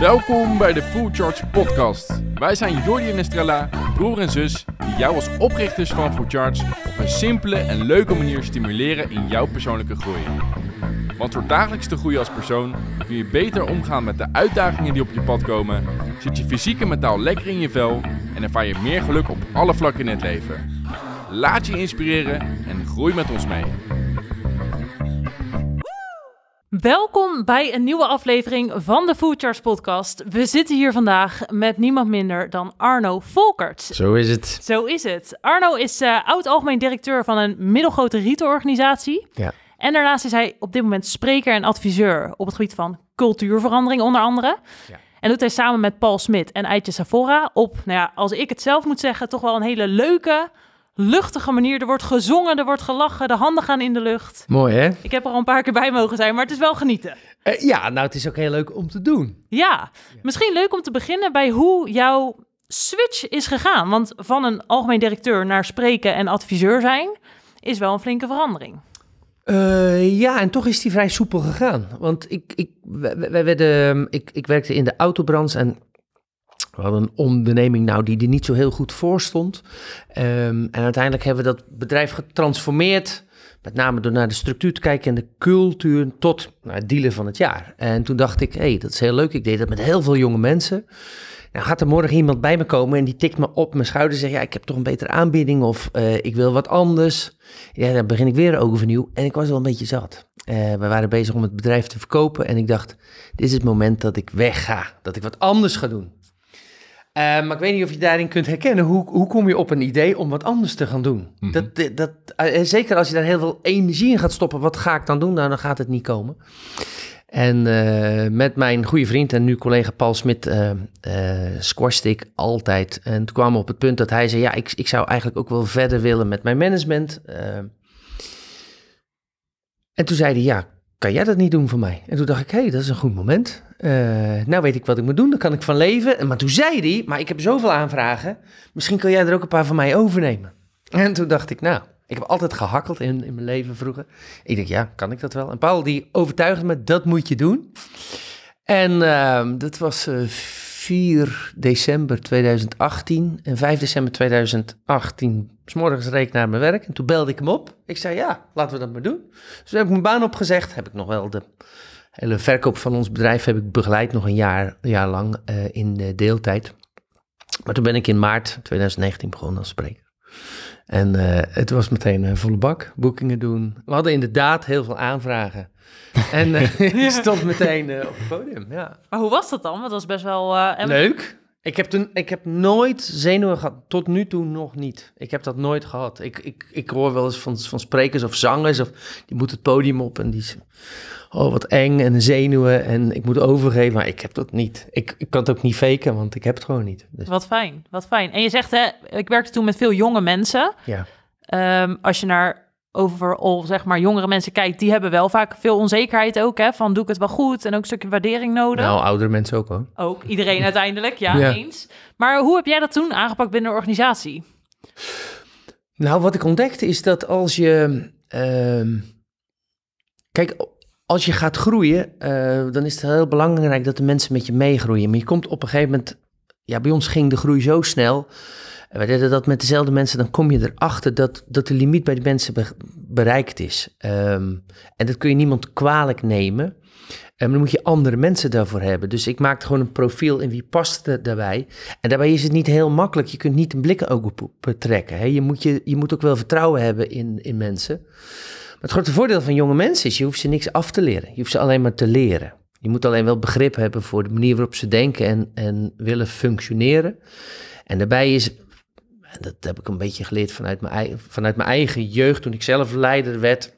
Welkom bij de Full Charge Podcast. Wij zijn Jordi en Estrella, broer en zus, die jou als oprichters van Full Charge op een simpele en leuke manier stimuleren in jouw persoonlijke groei. Want door dagelijks te groeien als persoon kun je beter omgaan met de uitdagingen die op je pad komen, zit je fysiek en mentaal lekker in je vel en ervaar je meer geluk op alle vlakken in het leven. Laat je inspireren en groei met ons mee. Welkom bij een nieuwe aflevering van de Food Charts podcast. We zitten hier vandaag met niemand minder dan Arno Volkert. Zo is het. Zo is het. Arno is uh, oud-algemeen directeur van een middelgrote rietenorganisatie. Ja. En daarnaast is hij op dit moment spreker en adviseur op het gebied van cultuurverandering onder andere. Ja. En doet hij samen met Paul Smit en Eitje Savora op, nou ja, als ik het zelf moet zeggen, toch wel een hele leuke, luchtige manier. Er wordt gezongen, er wordt gelachen, de handen gaan in de lucht. Mooi hè? Ik heb er al een paar keer bij mogen zijn, maar het is wel genieten. Eh, ja, nou het is ook heel leuk om te doen. Ja, misschien leuk om te beginnen bij hoe jouw switch is gegaan. Want van een algemeen directeur naar spreken en adviseur zijn is wel een flinke verandering. Eh, ja, en toch is die vrij soepel gegaan. Want ik, ik, wij, wij werden, ik, ik werkte in de autobranche en we hadden een onderneming nou die er niet zo heel goed voor stond. Ehm, en uiteindelijk hebben we dat bedrijf getransformeerd. Met name door naar de structuur te kijken en de cultuur tot nou, het dealer van het jaar. En toen dacht ik, hé, hey, dat is heel leuk. Ik deed dat met heel veel jonge mensen. Nou gaat er morgen iemand bij me komen en die tikt me op mijn schouder en zegt, ja, ik heb toch een betere aanbieding of uh, ik wil wat anders. Ja, dan begin ik weer overnieuw en ik was wel een beetje zat. Uh, we waren bezig om het bedrijf te verkopen en ik dacht, dit is het moment dat ik wegga, dat ik wat anders ga doen. Uh, maar ik weet niet of je daarin kunt herkennen. Hoe, hoe kom je op een idee om wat anders te gaan doen? Mm -hmm. dat, dat, uh, zeker als je daar heel veel energie in gaat stoppen. Wat ga ik dan doen? Nou, dan gaat het niet komen. En uh, met mijn goede vriend en nu collega Paul Smit squashte ik altijd. En toen kwam we op het punt dat hij zei... ja, ik, ik zou eigenlijk ook wel verder willen met mijn management. en toen zei hij, ja, kan jij dat niet doen voor mij? En toen dacht ik, hé, hey, dat is een goed moment. Uh, nou weet ik wat ik moet doen, daar kan ik van leven. Maar toen zei hij, maar ik heb zoveel aanvragen, misschien kan jij er ook een paar van mij overnemen. En toen dacht ik, nou, ik heb altijd gehakkeld in, in mijn leven vroeger. Ik dacht, ja, kan ik dat wel? En Paul die overtuigde me, dat moet je doen. En uh, dat was uh, 4 december 2018. En 5 december 2018, s morgens reed ik naar mijn werk. En toen belde ik hem op. Ik zei, ja, laten we dat maar doen. Dus toen heb ik mijn baan opgezegd. Heb ik nog wel de hele verkoop van ons bedrijf heb ik begeleid nog een jaar, jaar lang uh, in uh, deeltijd. Maar toen ben ik in maart 2019 begonnen als spreker. En uh, het was meteen een volle bak, boekingen doen. We hadden inderdaad heel veel aanvragen. En ik stond meteen op het podium, ja. Maar hoe was dat dan? Want dat was best wel... Leuk. Ik heb, toen, ik heb nooit zenuwen gehad, tot nu toe nog niet. Ik heb dat nooit gehad. Ik, ik, ik hoor wel eens van, van sprekers of zangers, of die moeten het podium op en die oh wat eng en zenuwen en ik moet overgeven, maar ik heb dat niet. Ik, ik kan het ook niet faken, want ik heb het gewoon niet. Dus. Wat fijn, wat fijn. En je zegt, hè, ik werkte toen met veel jonge mensen. Ja. Um, als je naar overal, zeg maar, jongere mensen kijkt, die hebben wel vaak veel onzekerheid ook, hè, van doe ik het wel goed en ook een stukje waardering nodig. Nou, oudere mensen ook hoor. Ook, iedereen uiteindelijk, ja, ja, eens. Maar hoe heb jij dat toen aangepakt binnen de organisatie? Nou, wat ik ontdekte is dat als je, uh, kijk, als je gaat groeien, uh, dan is het heel belangrijk dat de mensen met je meegroeien. Maar je komt op een gegeven moment, ja, bij ons ging de groei zo snel. En wij deden dat met dezelfde mensen, dan kom je erachter dat, dat de limiet bij die mensen be bereikt is. Um, en dat kun je niemand kwalijk nemen. En dan moet je andere mensen daarvoor hebben. Dus ik maakte gewoon een profiel in wie past daarbij. En daarbij is het niet heel makkelijk. Je kunt niet een blikken ook betrekken. Hè? Je, moet je, je moet ook wel vertrouwen hebben in, in mensen. Maar het grote voordeel van jonge mensen is, je hoeft ze niks af te leren. Je hoeft ze alleen maar te leren. Je moet alleen wel begrip hebben voor de manier waarop ze denken en, en willen functioneren. En daarbij is, en dat heb ik een beetje geleerd vanuit mijn, vanuit mijn eigen jeugd, toen ik zelf leider werd.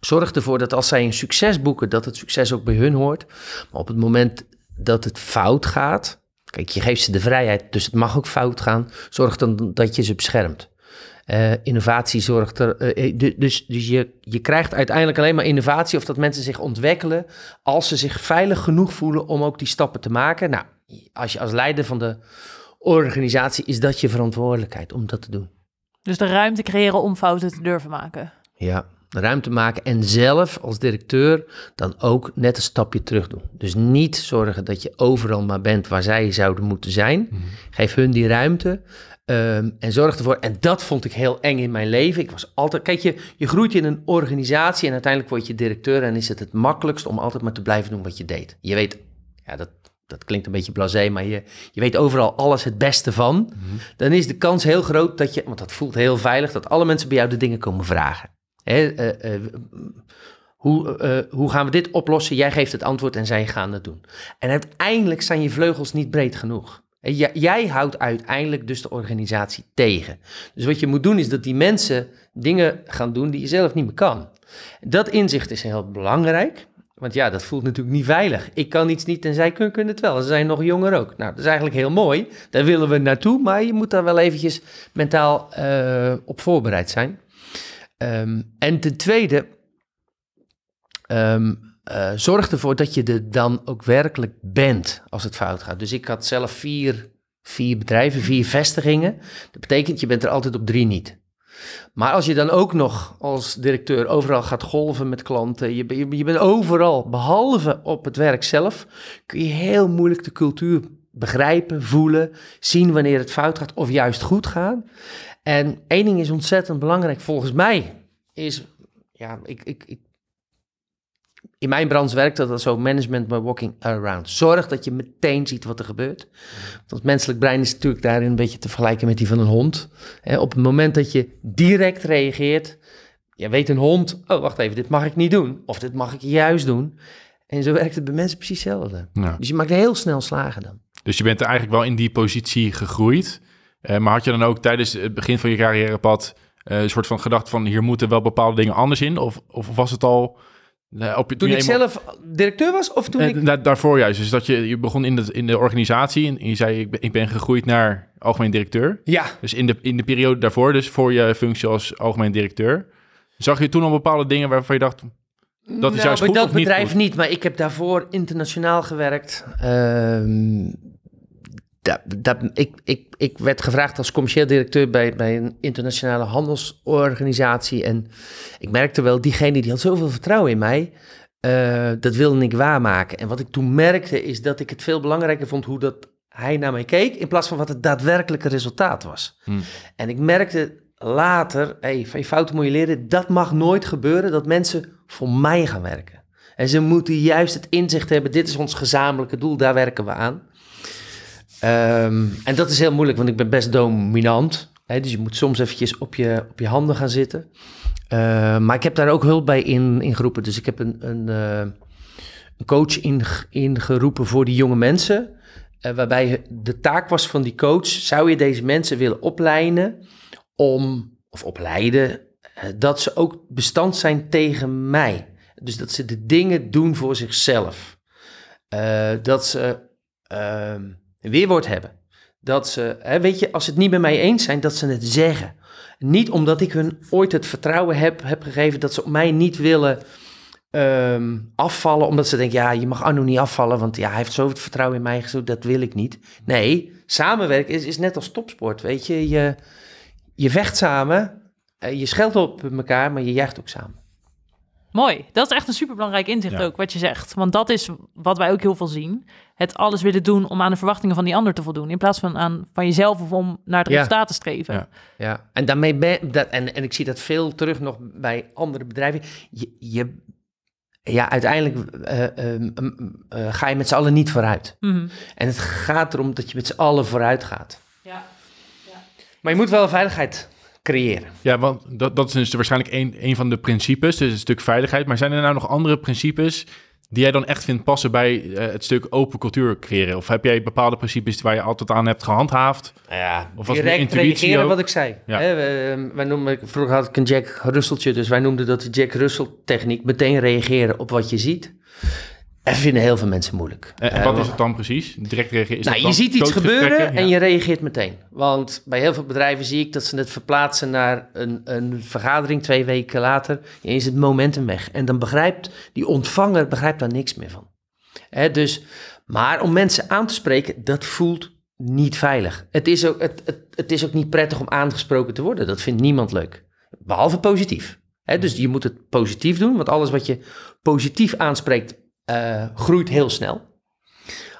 Zorg ervoor dat als zij een succes boeken, dat het succes ook bij hun hoort. Maar op het moment dat het fout gaat, kijk, je geeft ze de vrijheid, dus het mag ook fout gaan. Zorg dan dat je ze beschermt. Uh, innovatie zorgt er. Uh, dus dus je, je krijgt uiteindelijk alleen maar innovatie of dat mensen zich ontwikkelen. als ze zich veilig genoeg voelen om ook die stappen te maken. Nou, als je als leider van de organisatie is dat je verantwoordelijkheid om dat te doen. Dus de ruimte creëren om fouten te durven maken. Ja, ruimte maken en zelf als directeur dan ook net een stapje terug doen. Dus niet zorgen dat je overal maar bent waar zij zouden moeten zijn. Geef hun die ruimte. Ehm, en zorg ervoor, en dat vond ik heel eng in mijn leven. Ik was altijd, kijk, je, je groeit in een organisatie en uiteindelijk word je directeur en is het het makkelijkst om altijd maar te blijven doen wat je deed. Je weet, ja, dat, dat klinkt een beetje blasé, maar je, je weet overal alles het beste van. Dan is de kans heel groot dat je, want dat voelt heel veilig, dat alle mensen bij jou de dingen komen vragen. Hè, eh, eh, hoe, eh, hoe gaan we dit oplossen? Jij geeft het antwoord en zij gaan het doen. En uiteindelijk zijn je vleugels niet breed genoeg. Jij, houdt uiteindelijk dus de organisatie tegen. Dus wat je moet doen is dat die mensen dingen gaan doen die je zelf niet meer kan. Dat inzicht is heel belangrijk. Want ja, dat voelt natuurlijk niet veilig. Ik kan iets niet en zij kunnen, kunnen het wel. Ze zijn nog jonger ook. Nou, dat is eigenlijk heel mooi. Daar willen we naartoe, maar je moet daar wel eventjes mentaal eh, op voorbereid zijn. Ehm, en ten tweede, ehm, eh, zorg ervoor dat je er dan ook werkelijk bent als het fout gaat. Dus ik had zelf vier, vier bedrijven, vier vestigingen. Dat betekent, je bent er altijd op drie niet. Maar als je dan ook nog als directeur overal gaat golven met klanten, je, je, je bent overal, behalve op het werk zelf, kun je heel moeilijk de cultuur begrijpen, voelen, zien wanneer het fout gaat of juist goed gaat. En één ding is ontzettend belangrijk volgens mij, is, ja, ik, ik, in mijn branche werkt dat zo, management by walking around. Zorg dat je meteen ziet wat er gebeurt. Want het menselijk brein is natuurlijk daarin een beetje te vergelijken met die van een hond. Hè, op het moment dat je direct reageert, ja, weet een hond, oh wacht even, dit mag ik niet doen. Of dit mag ik juist doen. En zo werkt het bij mensen precies hetzelfde. Ja. Dus je maakt heel snel slagen dan. Dus je bent er eigenlijk wel in die positie gegroeid. Eh, maar had je dan ook tijdens het begin van je carrièrepad eh, een soort van gedacht van hier moeten wel bepaalde dingen anders in? Of, of was het al op Toen ik eenmaal- zelf directeur was of toen Eh, ik... da- daarvoor juist. Dus dat je, je begon in de, in de organisatie en je zei ik ben, ik ben gegroeid naar algemeen directeur. Ja, Dus in de, in de periode daarvoor, dus voor je functie als algemeen directeur, zag je toen al bepaalde dingen waarvan je dacht, dat is nou, juist bij goed dat of niet bedrijf niet, maar ik heb daarvoor internationaal gewerkt. Ehm, dat, dat, ik, ik, ik werd gevraagd als commercieel directeur bij, bij een internationale handelsorganisatie. En ik merkte wel, diegene die had zoveel vertrouwen in mij. eh, dat wilde ik waarmaken. En wat ik toen merkte is dat ik het veel belangrijker vond hoe dat hij naar mij keek, in plaats van wat het daadwerkelijke resultaat was. Hmm. En ik merkte later, hey, van je fouten moet je leren, dat mag nooit gebeuren, dat mensen voor mij gaan werken. En ze moeten juist het inzicht hebben, dit is ons gezamenlijke doel, daar werken we aan. Ehm, en dat is heel moeilijk, want ik ben best dominant. Hè, dus je moet soms eventjes op je, op je handen gaan zitten. Eh, maar ik heb daar ook hulp bij in, in. Dus ik heb een, een, eh, een coach in, ingeroepen voor die jonge mensen. eh, waarbij de taak was van die coach, zou je deze mensen willen opleiden om, of opleiden, eh, dat ze ook bestand zijn tegen mij. Dus dat ze de dingen doen voor zichzelf. Dat ze ehm, weerwoord hebben. Dat ze, hè, weet je, als ze het niet met mij eens zijn, dat ze het zeggen. Niet omdat ik hun ooit het vertrouwen heb, heb gegeven dat ze op mij niet willen ehm, afvallen. Omdat ze denken, ja, je mag Arno niet afvallen, want ja, hij heeft zoveel vertrouwen in mij, zo, dat wil ik niet. Nee, samenwerken is, is net als topsport, weet je. Je, je vecht samen, eh, je scheldt op elkaar, maar je jaagt ook samen. Mooi. Dat is echt een superbelangrijk inzicht Ja. ook, wat je zegt. Want dat is wat wij ook heel veel zien. Het alles willen doen om aan de verwachtingen van die ander te voldoen. In plaats van aan van jezelf of om naar het Ja. resultaat te streven. Ja. Ja, en daarmee ben dat, en, en ik zie dat veel terug nog bij andere bedrijven. Je, je ja, uiteindelijk eh, ehm, em, eh, ga je met z'n allen niet vooruit. Mhm. En het gaat erom dat je met z'n allen vooruit gaat. Ja. Maar je moet wel veiligheid creëren. Ja, want dat, dat is dus waarschijnlijk een, een van de principes, dus een stuk veiligheid. Maar zijn er nou nog andere principes die jij dan echt vindt passen bij eh, het stuk open cultuur creëren? Of heb jij bepaalde principes waar je altijd aan hebt gehandhaafd? Ja, Of was direct intuïtie reageren ook? wat ik zei. Ja. Hè, we- wij noemen, vroeger had ik een Jack Russeltje, dus wij noemden dat de Jack Russell techniek. Meteen reageren op wat je ziet. En vinden heel veel mensen moeilijk. En, en Eh, wat is het dan precies? Direct reageren? Nou, je ziet iets gebeuren en Ja. je reageert meteen. Want bij heel veel bedrijven zie ik dat ze het verplaatsen naar een, een vergadering twee weken later. En is het momentum weg. En dan begrijpt die ontvanger begrijpt daar niks meer van. Hè, dus, maar om mensen aan te spreken, dat voelt niet veilig. Het is, ook, het, het, het is ook niet prettig om aangesproken te worden. Dat vindt niemand leuk. Behalve positief. Hè, dus je moet het positief doen, want alles wat je positief aanspreekt, eh, groeit heel snel.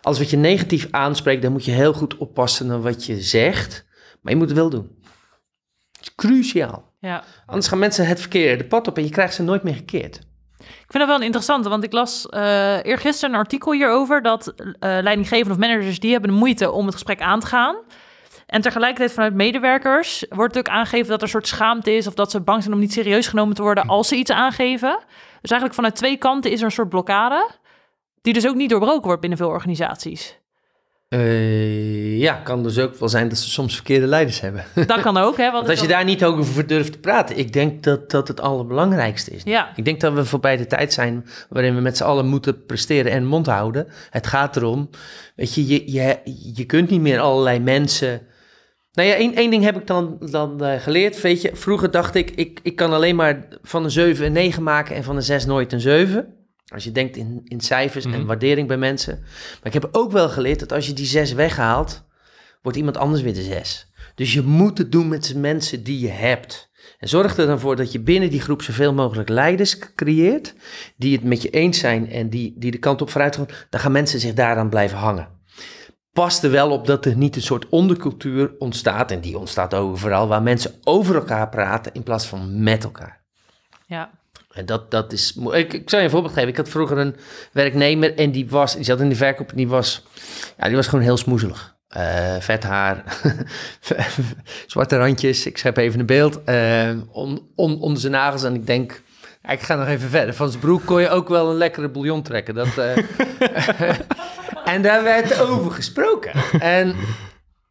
Alles wat je negatief aanspreekt, dan moet je heel goed oppassen naar wat je zegt. Maar je moet het wel doen. Het is cruciaal. Ja. Anders gaan mensen het verkeerde pad op en je krijgt ze nooit meer gekeerd. Ik vind dat wel een interessante, want ik las eh eergisteren een artikel hierover dat eh leidinggevenden of managers die hebben de moeite om het gesprek aan te gaan. En tegelijkertijd vanuit medewerkers wordt ook aangegeven dat er een soort schaamte is of dat ze bang zijn om niet serieus genomen te worden als ze iets aangeven. Dus eigenlijk vanuit twee kanten is er een soort blokkade, die dus ook niet doorbroken wordt binnen veel organisaties. Eh, ja, kan dus ook wel zijn dat ze soms verkeerde leiders hebben. Dat kan ook, hè? Want als je daar niet over durft te praten, ik denk dat dat het allerbelangrijkste is. Ja, Ik denk dat we voorbij de tijd zijn waarin we met z'n allen moeten presteren en mond houden. Het gaat erom, weet je, je, je, je kunt niet meer allerlei mensen... Nou ja, één, één ding heb ik dan, dan eh, geleerd, weet je. Vroeger dacht ik, ik, ik kan alleen maar van een 7 een 9 maken en van een 6 nooit een 7. Als je denkt in, in cijfers en Mhm. waardering bij mensen. Maar ik heb ook wel geleerd dat als je die 6 weghaalt, wordt iemand anders weer de 6. Dus je moet het doen met de mensen die je hebt. En zorg er dan voor dat je binnen die groep zoveel mogelijk leiders creëert. Die het met je eens zijn en die, die de kant op vooruit gaan. Dan gaan mensen zich daaraan blijven hangen. Pas er wel op dat er niet een soort ondercultuur ontstaat. En die ontstaat overal. Waar mensen over elkaar praten in plaats van met elkaar. ja. En dat, dat is. Ik, ik zal je een voorbeeld geven. Ik had vroeger een werknemer en die was. Die zat in de verkoop en die was. Ja, die was gewoon heel smoezelig. Eh, vet haar, zwarte randjes. Ik schep even een beeld. eh, on, on- onder zijn nagels. En ik denk. Ik ga nog even verder. Van zijn broek kon je ook wel een lekkere bouillon trekken. Dat, eh, en daar werd over gesproken. En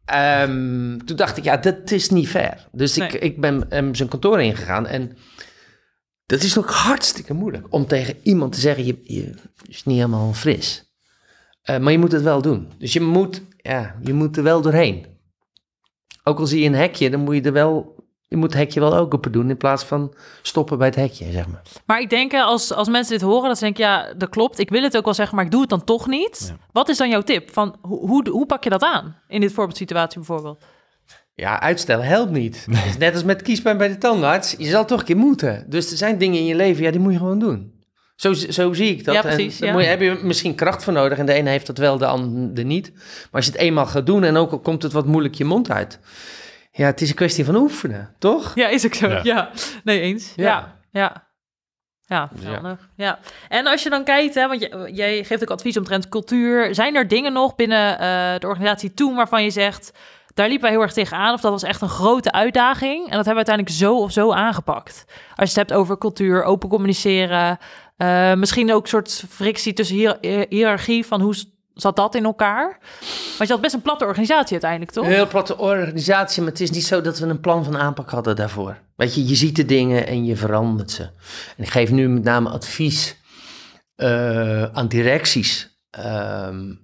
ehm, toen dacht ik, ja, dat is niet fair. Dus ik, Nee. ik ben hem zijn kantoor ingegaan. En dat is ook hartstikke moeilijk om tegen iemand te zeggen: je, je is niet helemaal fris. Eh, maar je moet het wel doen. Dus je moet, ja, je moet er wel doorheen. Ook al zie je een hekje, dan moet je er wel. Je moet het hekje wel ook open doen in plaats van stoppen bij het hekje, zeg maar. Maar ik denk, hè, als, als mensen dit horen, dat ze denken, ja, dat klopt. Ik wil het ook wel zeggen, maar ik doe het dan toch niet. Ja. Wat is dan jouw tip? Van, hoe, hoe, hoe pak je dat aan? In dit voorbeeldsituatie bijvoorbeeld. Ja, uitstellen helpt niet. Het is net als met kiespijn bij de tandarts. Je zal toch een keer moeten. Dus er zijn dingen in je leven, ja, die moet je gewoon doen. Zo, zo zie ik dat. Ja, precies, en daar ja. moet je, heb je misschien kracht voor nodig. En de ene heeft dat wel, de ander niet. Maar als je het eenmaal gaat doen en ook al komt het wat moeilijk je mond uit. Ja, het is een kwestie van oefenen, toch? Ja, is ook zo. Ja. Ja, nee, eens. Ja, Ja. ja. Ja, ja. En als je dan kijkt, hè, want jij geeft ook advies omtrent cultuur. Zijn er dingen nog binnen eh, de organisatie toen waarvan je zegt... daar liepen wij heel erg tegenaan of dat was echt een grote uitdaging... en dat hebben we uiteindelijk zo of zo aangepakt? Als je het hebt over cultuur, open communiceren... eh, misschien ook een soort frictie tussen hier, hier- hiërarchie... van hoe zat dat in elkaar? Want je had best een platte organisatie uiteindelijk, toch? Een heel platte organisatie, maar het is niet zo dat we een plan van aanpak hadden daarvoor. Weet je, je ziet de dingen en je verandert ze. En ik geef nu met name advies eh, aan directies ehm,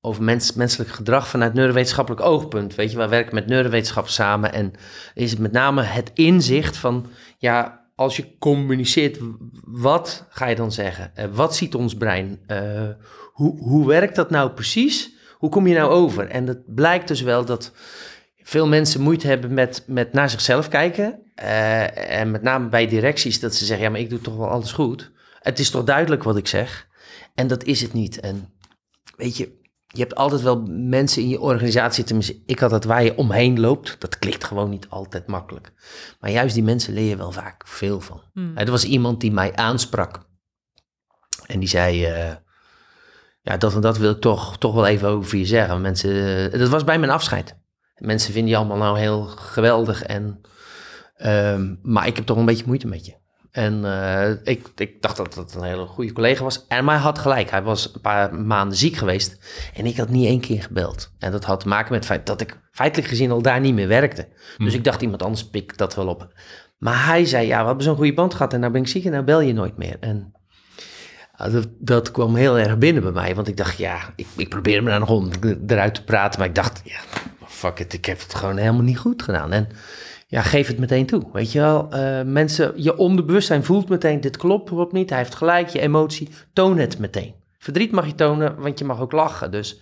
over mens, menselijk gedrag vanuit neurowetenschappelijk oogpunt. Weet je, wij werken met neurowetenschap samen en is het met name het inzicht van, ja, als je communiceert, wat ga je dan zeggen? Eh, wat ziet ons brein? Eh, hoe, hoe werkt dat nou precies? Hoe kom je nou over? En het blijkt dus wel dat veel mensen moeite hebben met, met naar zichzelf kijken. Eh, en met name bij directies dat ze zeggen, ja, maar ik doe toch wel alles goed. Het is toch duidelijk wat ik zeg? En dat is het niet. En weet je, je hebt altijd wel mensen in je organisatie, tenminste, ik had dat waar je omheen loopt. Dat klikt gewoon niet altijd makkelijk. Maar juist die mensen leer je wel vaak veel van. Hmm. Er was iemand die mij aansprak. En die zei, eh, ja, dat en dat wil ik toch, toch wel even over je zeggen. Mensen, eh, dat was bij mijn afscheid. Mensen vinden je allemaal nou heel geweldig. En, ehm, maar ik heb toch een beetje moeite met je. En eh, ik, ik dacht dat dat een hele goede collega was. En maar hij had gelijk. Hij was een paar maanden ziek geweest. En ik had niet één keer gebeld. En dat had te maken met het feit dat ik feitelijk gezien al daar niet meer werkte. Dus ik dacht, iemand anders pikt dat wel op. Maar hij zei, ja, we hebben zo'n goede band gehad en nou ben ik ziek en nou bel je nooit meer. En ja, dat, dat kwam heel erg binnen bij mij, want ik dacht, ja, ik, ik probeerde me daar nog om eruit te praten, maar ik dacht, ja, fuck it, ik heb het gewoon helemaal niet goed gedaan. En ja, geef het meteen toe, weet je wel. Eh, mensen, je onderbewustzijn voelt meteen, dit klopt klopt niet, hij heeft gelijk, je emotie, toon het meteen. Verdriet mag je tonen, want je mag ook lachen, dus...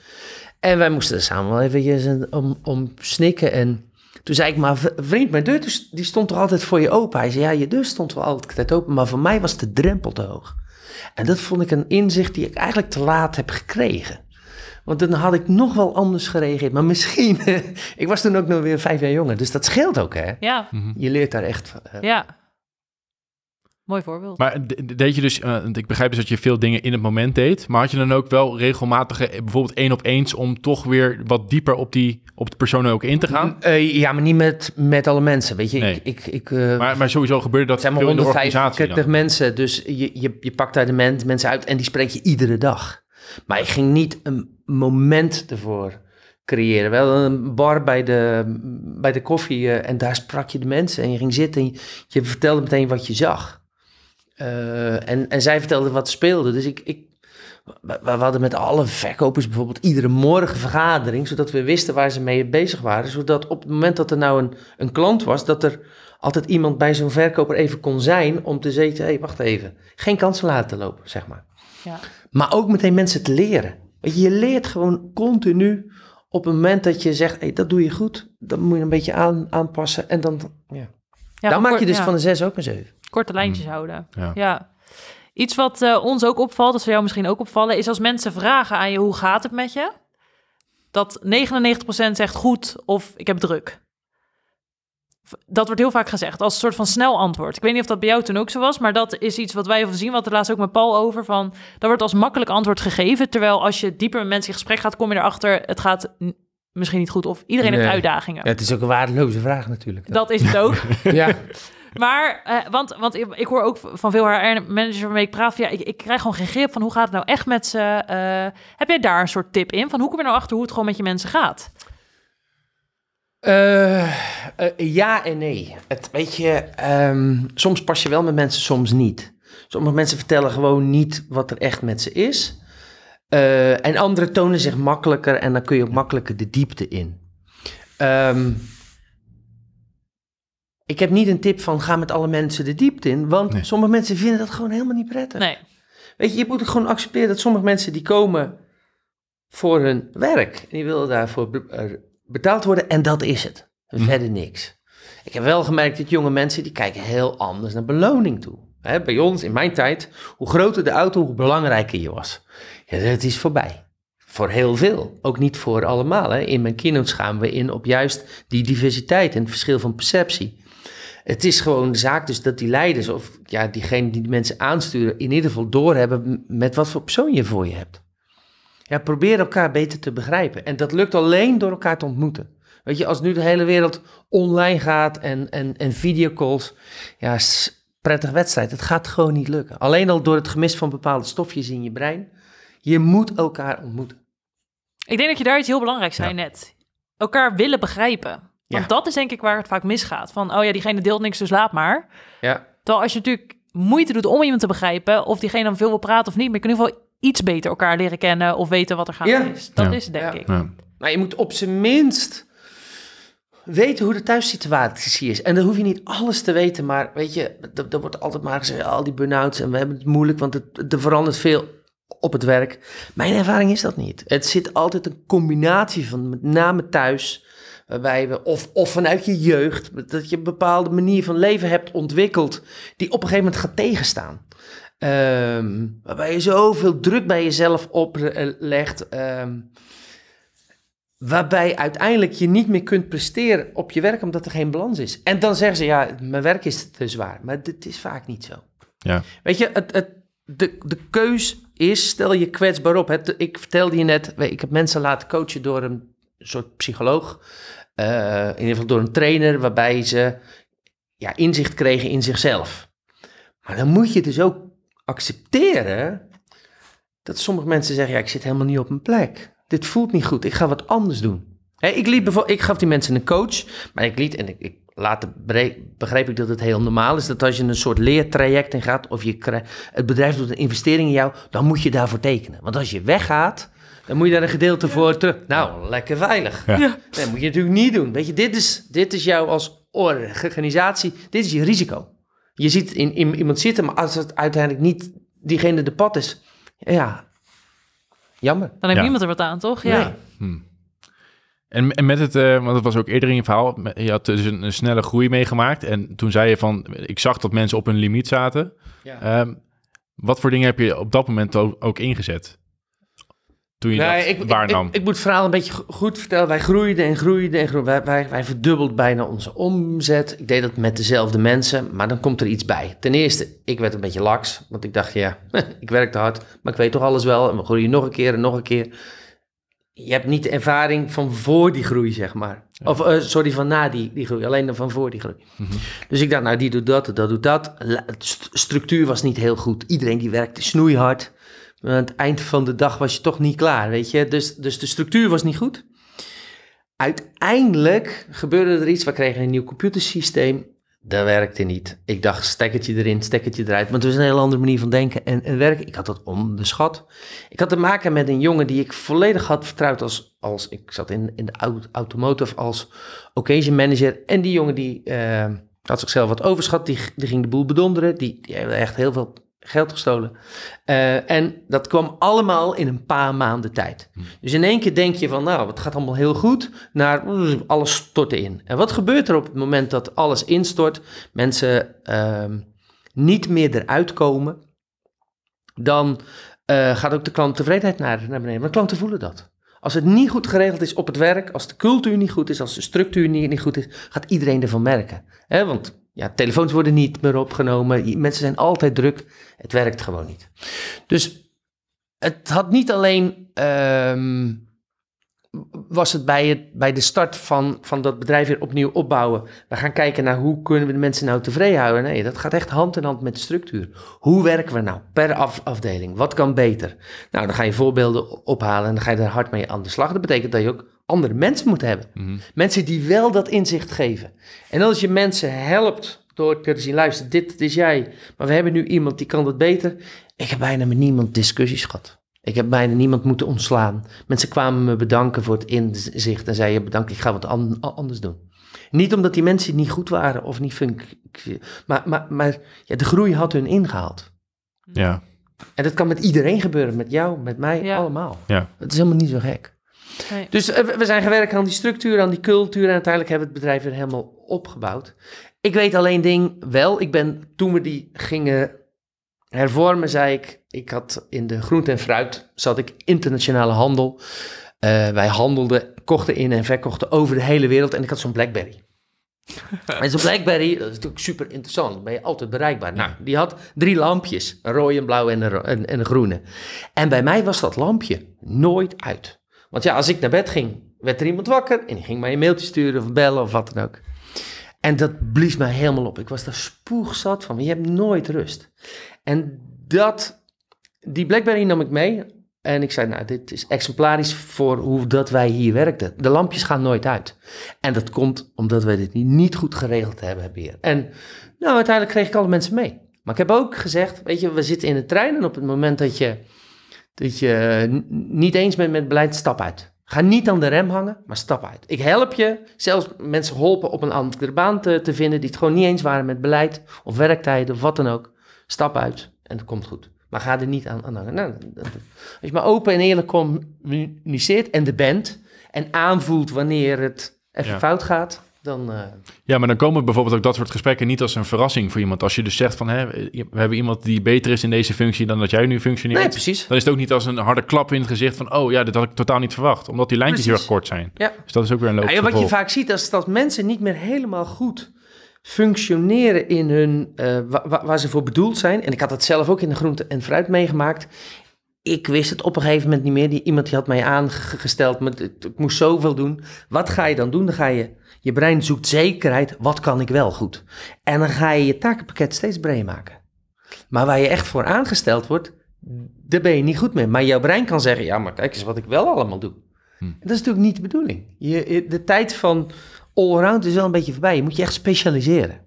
En wij moesten er samen wel een- om, om snikken en Toen zei ik, maar vriend, mijn deur dus- die stond toch altijd voor je open? Hij zei, ja, je deur stond wel altijd open, maar voor mij was de drempel te hoog. En dat vond ik een inzicht die ik eigenlijk te laat heb gekregen. Want dan had ik nog wel anders gereageerd. Maar misschien, ik was toen ook nog weer vijf jaar jonger, dus dat scheelt ook, hè? Ja, Je leert daar echt van. eh, ja. Mooi voorbeeld. Maar de- deed je dus, eh, want ik begrijp dus dat je veel dingen in het moment deed, maar had je dan ook wel regelmatige, eh, bijvoorbeeld één op eens, om toch weer wat dieper op, die, op de persoon ook in te gaan? Eh, ja, maar niet met, met alle mensen, weet je. Nee. Ik, ik, ik, eh, Maar, maar sowieso gebeurde dat zijn maar veel in de organisatie 145 dan. mensen, dus je, je, je pakt daar de men, mensen uit en die spreek je iedere dag. Maar ik ging niet een moment ervoor creëren. Wel een bar bij de, bij de koffie eh, en daar sprak je de mensen en je ging zitten en je, je vertelde meteen wat je zag. Eh, en, en zij vertelden wat speelde. Dus ik, ik, we, we hadden met alle verkopers bijvoorbeeld iedere morgen vergadering, zodat we wisten waar ze mee bezig waren. Zodat op het moment dat er nou een, een klant was, dat er altijd iemand bij zo'n verkoper even kon zijn om te zeggen, hé, hey, wacht even. Geen kansen laten lopen, zeg maar. Ja. Maar ook meteen mensen te leren. Weet je, je leert gewoon continu op het moment dat je zegt, hé, hey, dat doe je goed. Dan moet je een beetje aan, aanpassen en dan, ja. Ja, dan maak je dus ja, van de zes ook een zeven. korte lijntjes houden. Ja. Ja. Iets wat eh, ons ook opvalt, dat zou jou misschien ook opvallen, is als mensen vragen aan je hoe gaat het met je, dat 99% zegt goed of ik heb druk. Dat wordt heel vaak gezegd als een soort van snel antwoord. Ik weet niet of dat bij jou toen ook zo was, maar dat is iets wat wij zien. Wat er laatst ook met Paul over van. Dat wordt als makkelijk antwoord gegeven. Terwijl als je dieper met mensen in gesprek gaat, kom je erachter. Het gaat misschien niet goed of iedereen heeft uitdagingen. Ja, het is ook een waardeloze vraag natuurlijk. Dat is het ook. ja. Maar, eh, want, want ik, ik hoor ook van veel HR-managers waarmee ik praat... Ja, ik, ik krijg gewoon geen grip van hoe gaat het nou echt met ze. Eh, heb jij daar een soort tip in? Van hoe kom je nou achter hoe het gewoon met je mensen gaat? Eh, eh, ja en nee. Het, weet je, ehm, soms pas je wel met mensen, soms niet. Sommige mensen vertellen gewoon niet wat er echt met ze is. Eh, en anderen tonen zich makkelijker en dan kun je ook makkelijker de diepte in. Ehm, ik heb niet een tip van ga met alle mensen de diepte in, want Nee. sommige mensen vinden dat gewoon helemaal niet prettig. Nee, Weet je, je moet gewoon accepteren dat sommige mensen die komen voor hun werk. En die willen daarvoor eh, betaald worden en dat is het. Verder niks. Ik heb wel gemerkt dat jonge mensen die kijken heel anders naar beloning toe. Hè, bij ons, in mijn tijd, hoe groter de auto, hoe belangrijker je was. Ja, het is voorbij. Voor heel veel. Ook niet voor allemaal. Hè. In mijn keynotes gaan we in op juist die diversiteit en het verschil van perceptie. Het is gewoon de zaak dus dat die leiders of ja, diegene die de mensen aansturen in ieder geval doorhebben met wat voor persoon je voor je hebt. Ja, probeer elkaar beter te begrijpen. En dat lukt alleen door elkaar te ontmoeten. Weet je, als nu de hele wereld online gaat en, en, en videocalls, ja, prettige wedstrijd. Het gaat gewoon niet lukken. Alleen al door het gemis van bepaalde stofjes in je brein. Je moet elkaar ontmoeten. ik denk dat je daar iets heel belangrijks zei net. Elkaar willen begrijpen. Want Ja. dat is denk ik waar het vaak misgaat. Van, oh ja, diegene deelt niks, dus laat maar. Ja, Terwijl als je natuurlijk moeite doet om iemand te begrijpen... of diegene dan veel wil praten of niet... maar je kan in ieder geval iets beter elkaar leren kennen... of weten wat er gaande Ja. is. Dat Ja. is denk Ja. ik. Ja. Maar je moet op zijn minst weten hoe de thuissituatie is. En dan hoef je niet alles te weten, maar weet je, er, er wordt altijd maar gezegd, al die burn-outs en we hebben het moeilijk, want het, er verandert veel op het werk. Mijn ervaring is dat niet. Het zit altijd een combinatie van, met name thuis, waarbij we, of, of vanuit je jeugd, dat je een bepaalde manier van leven hebt ontwikkeld, die op een gegeven moment gaat tegenstaan. Ehm, waarbij je zoveel druk bij jezelf oplegt. ehm Waarbij uiteindelijk je niet meer kunt presteren op je werk omdat er geen balans is. En dan zeggen ze, ja, mijn werk is te zwaar. Maar dit is vaak niet zo. Ja. Weet je, het, het, de, de keus is, stel je kwetsbaar op. Het, ik vertelde je net, ik heb mensen laten coachen door een soort psycholoog. eh, in ieder geval door een trainer, waarbij ze ja, inzicht kregen in zichzelf. Maar dan moet je dus ook accepteren dat sommige mensen zeggen, ja, ik zit helemaal niet op mijn plek. Dit voelt niet goed, ik ga wat anders doen. Hè, ik, liet ik gaf die mensen een coach, maar ik liet, en ik, ik later begreep ik dat het heel normaal is, dat als je een soort leertraject in gaat, of je het bedrijf doet een investering in jou, dan moet je daarvoor tekenen. Want als je weggaat, dan moet je daar een gedeelte voor terug. Nou, lekker veilig. Ja. Ja. Dat moet je natuurlijk niet doen. Weet je, dit is, dit is jou als organisatie, dit is je risico. Je ziet in, in iemand zitten, maar als het uiteindelijk niet diegene de pad is, ja, jammer. Dan heeft Ja. niemand er wat aan, toch? Ja. Nee. Hm. En, en met het, eh, want het was ook eerder in je verhaal, je had dus een, een snelle groei meegemaakt. En toen zei je van, ik zag dat mensen op hun limiet zaten. Ja. Ehm, wat voor dingen heb je op dat moment ook, ook ingezet? Toen je Nee, dat ik, ik, waarnam? ik, ik moet het verhaal een beetje go- goed vertellen. Wij groeiden en groeiden en groeiden. Wij, wij, wij verdubbelden bijna onze omzet. Ik deed dat met dezelfde mensen, maar dan komt er iets bij. Ten eerste, ik werd een beetje laks, want ik dacht, ja, ik werkte hard, maar ik weet toch alles wel. En we groeien nog een keer en nog een keer. Je hebt niet de ervaring van voor die groei, zeg maar. Of, eh, sorry, van na die, die groei, alleen dan van voor die groei. Mhm. Dus ik dacht, nou, die doet dat, dat doet dat. St- structuur was niet heel goed. Iedereen die werkte snoeihard. Maar aan het eind van de dag was je toch niet klaar, weet je. Dus, dus de structuur was niet goed. Uiteindelijk gebeurde er iets. We kregen een nieuw computersysteem. Dat werkte niet. Ik dacht, stekkertje erin, stekkertje eruit. Maar het was een hele andere manier van denken en, en werken. Ik had dat onderschat. Ik had te maken met een jongen die ik volledig had vertrouwd als... als ik zat in, in de au- automotive als occasion manager. En die jongen die eh, had zichzelf wat overschat. Die, die ging de boel bedonderen. Die, die echt heel veel geld gestolen. Eh, en dat kwam allemaal in een paar maanden tijd. Dus in één keer denk je van, nou, het gaat allemaal heel goed, naar alles stort in. En wat gebeurt er op het moment dat alles instort, mensen ehm, niet meer eruit komen, dan eh, gaat ook de klanttevredenheid naar, naar beneden. Maar klanten voelen dat. Als het niet goed geregeld is op het werk, als de cultuur niet goed is, als de structuur niet, niet goed is, gaat iedereen ervan merken. Want ja, telefoons worden niet meer opgenomen, mensen zijn altijd druk, het werkt gewoon niet. Dus het had niet alleen, ehm, was het bij, het bij de start van, van dat bedrijf weer opnieuw opbouwen. We gaan kijken naar hoe kunnen we de mensen nou tevreden houden. Nee, dat gaat echt hand in hand met de structuur. Hoe werken we nou per af- afdeling? Wat kan beter? Nou, dan ga je voorbeelden ophalen en dan ga je er hard mee aan de slag. Dat betekent dat je ook andere mensen moet hebben. Mhm. Mensen die wel dat inzicht geven. En als je mensen helpt door te zien, luister, dit is jij, maar we hebben nu iemand die kan dat beter. Ik heb bijna met niemand discussies gehad. Ik heb bijna niemand moeten ontslaan. Mensen kwamen me bedanken voor het inzicht en zeiden bedankt, ik ga wat an- anders doen. Niet omdat die mensen niet goed waren of niet funk, maar, maar, maar ja, de groei had hun ingehaald. Ja, En dat kan met iedereen gebeuren, met jou, met mij, Ja. allemaal. ja. Het is helemaal niet zo gek. Nee. Dus eh, we- we zijn gewerkt aan die structuur, aan die cultuur en uiteindelijk hebben we het bedrijf weer helemaal opgebouwd. Ik weet alleen ding wel, ik ben toen we die gingen hervormen, zei ik, ik had in de groente en fruit, zat ik internationale handel. Eh, wij handelden, kochten in en verkochten over de hele wereld en ik had zo'n Blackberry. en zo'n Blackberry, dat is natuurlijk super interessant, dan ben je altijd bereikbaar. Nou, die had drie lampjes, een rode, een blauwe en een, ro- en, en een groene. En bij mij was dat lampje nooit uit. Want ja, als ik naar bed ging, werd er iemand wakker en die ging mij een mailtje sturen of bellen of wat dan ook. En dat blies mij helemaal op. Ik was daar spoegzat van, je hebt nooit rust. En dat, die Blackberry nam ik mee en ik zei, nou, dit is exemplarisch voor hoe dat wij hier werkten. De lampjes gaan nooit uit. En dat komt omdat wij dit niet, goed geregeld hebben hier. En nou, uiteindelijk kreeg ik alle mensen mee. Maar ik heb ook gezegd, weet je, we zitten in de trein en op het moment dat je, dat je niet eens bent met beleid, stap uit. Ga niet aan de rem hangen, maar stap uit. Ik help je, zelfs mensen geholpen op een andere baan te, te vinden die het gewoon niet eens waren met beleid of werktijden of wat dan ook. Stap uit en het komt goed. Maar ga er niet aan, aan hangen. Nou, dat- dat- als je maar open en eerlijk communiceert en de bent en aanvoelt wanneer het even Ja. fout gaat, dan... eh, Ja, maar dan komen bijvoorbeeld ook dat soort gesprekken niet als een verrassing voor iemand. Als je dus zegt van, hè, we hebben iemand die beter is in deze functie dan dat jij nu functioneert. nee, precies. Dan is het ook niet als een harde klap in het gezicht van, oh ja, dit had ik totaal niet verwacht. Omdat die lijntjes heel erg Precies. kort zijn. Ja. Dus dat is ook weer een logisch ja, wat je vaak ziet, is dat mensen niet meer helemaal goed functioneren in hun, eh, wa- wa- waar ze voor bedoeld zijn. En ik had het zelf ook in de groente en fruit meegemaakt. Ik wist het op een gegeven moment niet meer. Die, iemand die had mij aangesteld, maar ik moest zoveel doen. Wat ga je dan doen? Dan ga je, je brein zoekt zekerheid, wat kan ik wel goed? En dan ga je je takenpakket steeds breder maken. Maar waar je echt voor aangesteld wordt, daar ben je niet goed mee. Maar jouw brein kan zeggen, ja, maar kijk eens wat ik wel allemaal doe. En dat is natuurlijk niet de bedoeling. Je, de tijd van allround is wel een beetje voorbij. Je moet je echt specialiseren.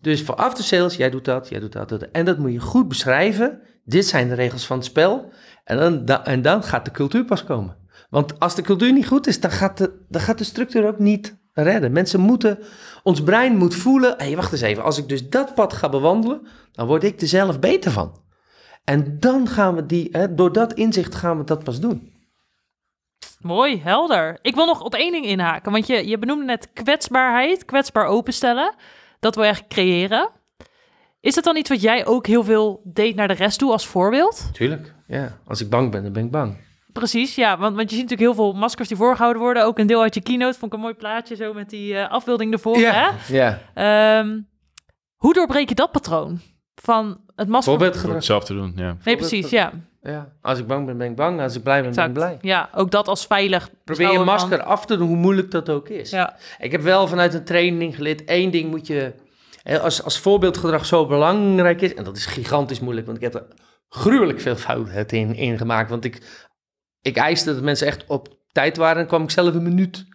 Dus voor after sales, jij doet dat, jij doet dat, dat. En dat moet je goed beschrijven. Dit zijn de regels van het spel. En dan, da- en dan gaat de cultuur pas komen. Want als de cultuur niet goed is, dan gaat de, dan gaat de structuur ook niet redden. Mensen moeten, ons brein moet voelen, hé, wacht eens even, als ik dus dat pad ga bewandelen, dan word ik er zelf beter van. En dan gaan we die, hè, door dat inzicht gaan we dat pas doen. Mooi, helder. Ik wil nog op één ding inhaken, want je, je benoemde net kwetsbaarheid, kwetsbaar openstellen. Dat wil je eigenlijk creëren. Is dat dan iets wat jij ook heel veel deed naar de rest toe als voorbeeld? Tuurlijk. Ja, als ik bang ben, dan ben ik bang. Precies, ja, want, want je ziet natuurlijk heel veel maskers die voorgehouden worden. Ook een deel uit je keynote, vond ik een mooi plaatje zo met die eh, afbeelding ervoor. Ja, Hè? ja. Ehm, hoe doorbreek je dat patroon van het masker? Voorbeeld te doen, ja. Nee, precies, ja. Ja. Als ik bang ben, ben ik bang. Als ik blij ben, Exact. ben ik blij. Ja, ook dat als veilig. Probeer je van- masker af te doen, hoe moeilijk dat ook is. Ja, Ik heb wel vanuit een training geleerd, één ding moet je... hè, Als, als voorbeeldgedrag zo belangrijk is, en dat is gigantisch moeilijk, want ik heb er gruwelijk veel fouten in, in gemaakt. Want ik, ik eiste dat mensen echt op tijd waren en kwam ik zelf een minuut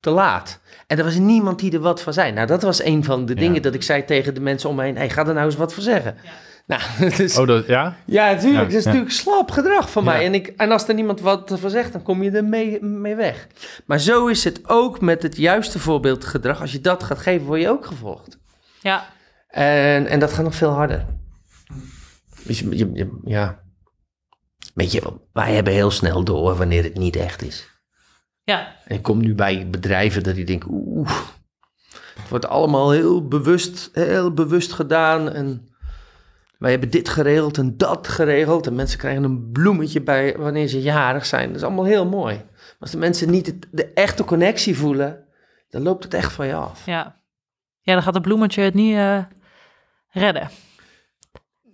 te laat. En er was niemand die er wat van zei. Nou, dat was een van de Ja. dingen dat ik zei tegen de mensen om me heen. Hey, ga er nou eens wat voor zeggen. Nou, dus, Oh, dat, ja? ja, natuurlijk. Ja, dat is ja. natuurlijk slap gedrag van mij. Ja. En, ik, en als er niemand wat van zegt, dan kom je er mee, mee weg. Maar zo is het ook met het juiste voorbeeldgedrag. Als je dat gaat geven, word je ook gevolgd. ja, En, en dat gaat nog veel harder. Dus je, je- je- ja. Weet je, wij hebben heel snel door wanneer het niet echt is. Ja, En ik kom nu bij bedrijven dat die denken, oeh, het wordt allemaal heel bewust, heel bewust gedaan. En wij hebben dit geregeld en dat geregeld. En mensen krijgen een bloemetje bij wanneer ze jarig zijn. Dat is allemaal heel mooi. Maar als de mensen niet het- de echte connectie voelen, dan loopt het echt van je af. ja. Ja, dan gaat het bloemetje het niet eh, redden.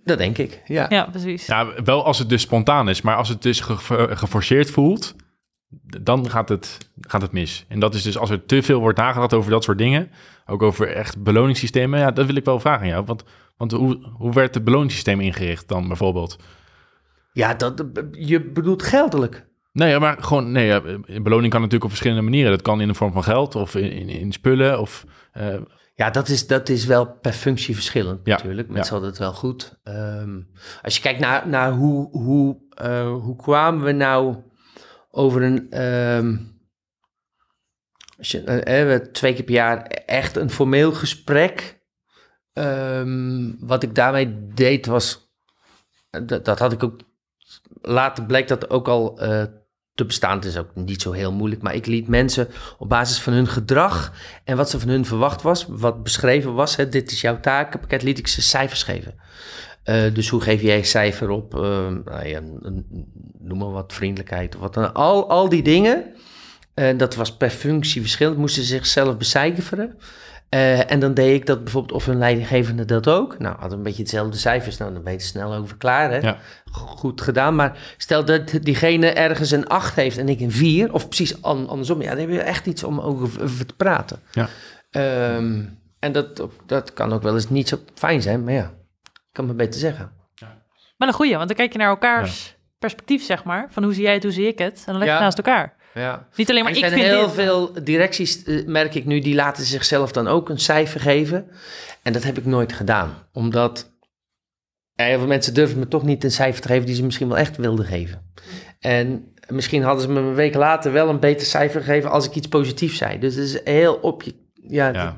Dat denk ik, ja. Ja, precies. Ja, wel als het dus spontaan is, maar als het dus ge- geforceerd voelt, dan gaat het, gaat het mis. En dat is dus als er te veel wordt nagedacht over dat soort dingen, ook over echt beloningssystemen, ja, dat wil ik wel vragen aan jou. Want, want hoe, hoe werd het beloningssysteem ingericht dan bijvoorbeeld? Ja, dat, je bedoelt geldelijk. Nee, ja, maar gewoon, nee, ja, beloning kan natuurlijk op verschillende manieren. Dat kan in de vorm van geld of in, in, in spullen of... eh, Ja, dat is, dat is wel per functie verschillend Ja, natuurlijk. ja. Mensen hadden het wel goed. Ehm, als je kijkt naar, naar hoe, hoe, eh, hoe kwamen we nou over een... eh, eh, hebben twee keer per jaar echt een formeel gesprek. Ehm, wat ik daarmee deed was... Dat, dat had ik ook... Later bleek dat ook al eh, te bestaan. Het is ook niet zo heel moeilijk. Maar ik liet mensen op basis van hun gedrag en wat ze van hun verwacht was, wat beschreven was, hè, dit is jouw takenpakket, liet ik ze cijfers geven. Eh, dus hoe geef jij een cijfer op, eh, nou ja, een- een- noem maar wat, vriendelijkheid of wat dan al, al die dingen. En dat was per functie verschillend, moesten ze zichzelf becijferen. En dan deed ik dat bijvoorbeeld, of hun leidinggevende dat ook. Nou, hadden een beetje hetzelfde cijfers, nou, dan ben je er snel over klaar, hè. Ja. Goed gedaan, maar stel dat diegene ergens een 8 heeft en ik een 4, of precies an- andersom, ja, dan heb je echt iets om over, te praten. Ja. Ehm, en dat, dat kan ook wel eens niet zo fijn zijn, maar ja, kan me beter zeggen. Maar een goeie, want dan kijk je naar elkaars perspectief, zeg maar. Van hoe zie jij het, hoe zie ik het? En dan leg je Ja. het naast elkaar. Ja. Niet alleen maar er ik zijn vind heel dit. veel directies, eh, merk ik nu, die laten zichzelf dan ook een cijfer geven. En dat heb ik nooit gedaan, omdat ja, heel veel mensen durven me toch niet een cijfer te geven die ze misschien wel echt wilden geven. En misschien hadden ze me een week later wel een beter cijfer gegeven als ik iets positiefs zei. Dus het is heel op je... Ja, ja.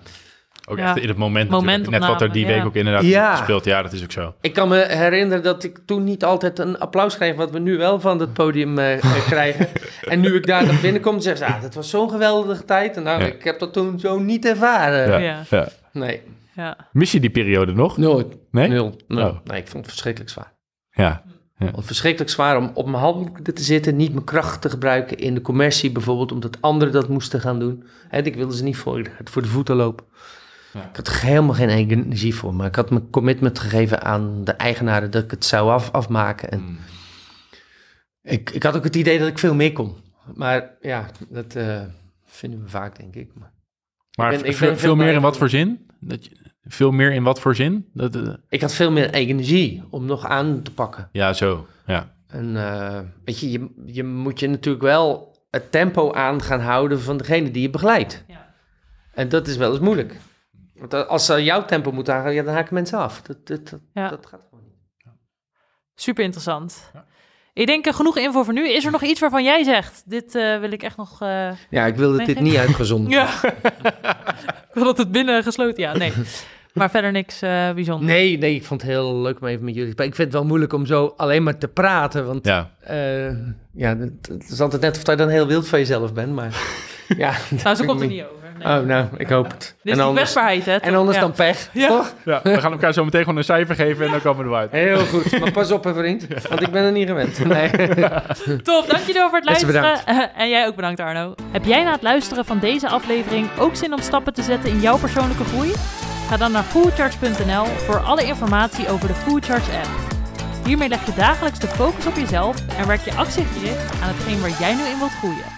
Ook Ja. echt in het moment, natuurlijk. Net wat er die week ja. ook inderdaad Ja. speelt. Ja, dat is ook zo. Ik kan me herinneren dat ik toen niet altijd een applaus kreeg, wat we nu wel van het podium eh, eh, krijgen. En nu ik daar naar binnen kom, zeggen ze, ah, dat was zo'n geweldige tijd. En nou, Ja. ik heb dat toen zo niet ervaren. Ja. Ja. Ja. Nee, Ja. Mis je die periode nog? nooit. Nee? Nul. Nul. Oh. Nee, ik vond het verschrikkelijk zwaar. Ja. Het verschrikkelijk zwaar om op mijn handen te zitten, niet mijn kracht te gebruiken in de commercie bijvoorbeeld, omdat anderen dat moesten gaan doen. En ik wilde ze niet voor, voor de voeten lopen. Ja. Ik had er helemaal geen energie voor, maar ik had mijn commitment gegeven aan de eigenaren dat ik het zou af, afmaken. En Mm. ik, ik had ook het idee dat ik veel meer kon. Maar ja, dat eh, vinden we vaak, denk ik. Maar Maar ben- ik ben veel, veel meer in wat voor zin? Dat je, veel meer in wat voor zin? Dat, eh, ik had veel meer energie om nog aan te pakken. ja, zo. Ja. En eh, weet je, je, je moet je natuurlijk wel het tempo aan gaan houden van degene die je begeleidt. Ja. En dat is wel eens moeilijk. Want als ze jouw tempo moeten aangaan, ja, dan haken mensen af. Dat, dat, dat, Ja. dat gaat gewoon niet. Super interessant. Ik denk eh, genoeg info voor nu. Is er nog iets waarvan jij zegt? Dit eh, wil ik echt nog. eh, Ja, ik wil dat dit niet uitgezonden Ja. ik wil dat het binnen gesloten. Ja, nee. Maar verder niks eh bijzonders. Nee, nee, ik vond het heel leuk om even met jullie te spreken. Ik vind het wel moeilijk om zo alleen maar te praten, want Ja. eh, ja, het, het is altijd net of je dan heel wild van jezelf bent, maar ja. Nou, zo komt het niet over. Nee. Oh, nou, ik hoop het. Dit is en anders, kwetsbaarheid, hè? en anders Ja. dan pech, Ja. toch? ja, we gaan elkaar zo meteen gewoon een cijfer geven en dan komen we eruit. Heel goed, maar pas op hè vriend, want ik ben er niet gewend. Nee. Top, dankjewel voor het luisteren. en jij ook bedankt, Arno. Heb jij na het luisteren van deze aflevering ook zin om stappen te zetten in jouw persoonlijke groei? Ga dan naar foodcharge.nl voor alle informatie over de Foodcharge app. Hiermee leg je dagelijks de focus op jezelf en werk je actiegericht aan hetgeen waar jij nu in wilt groeien.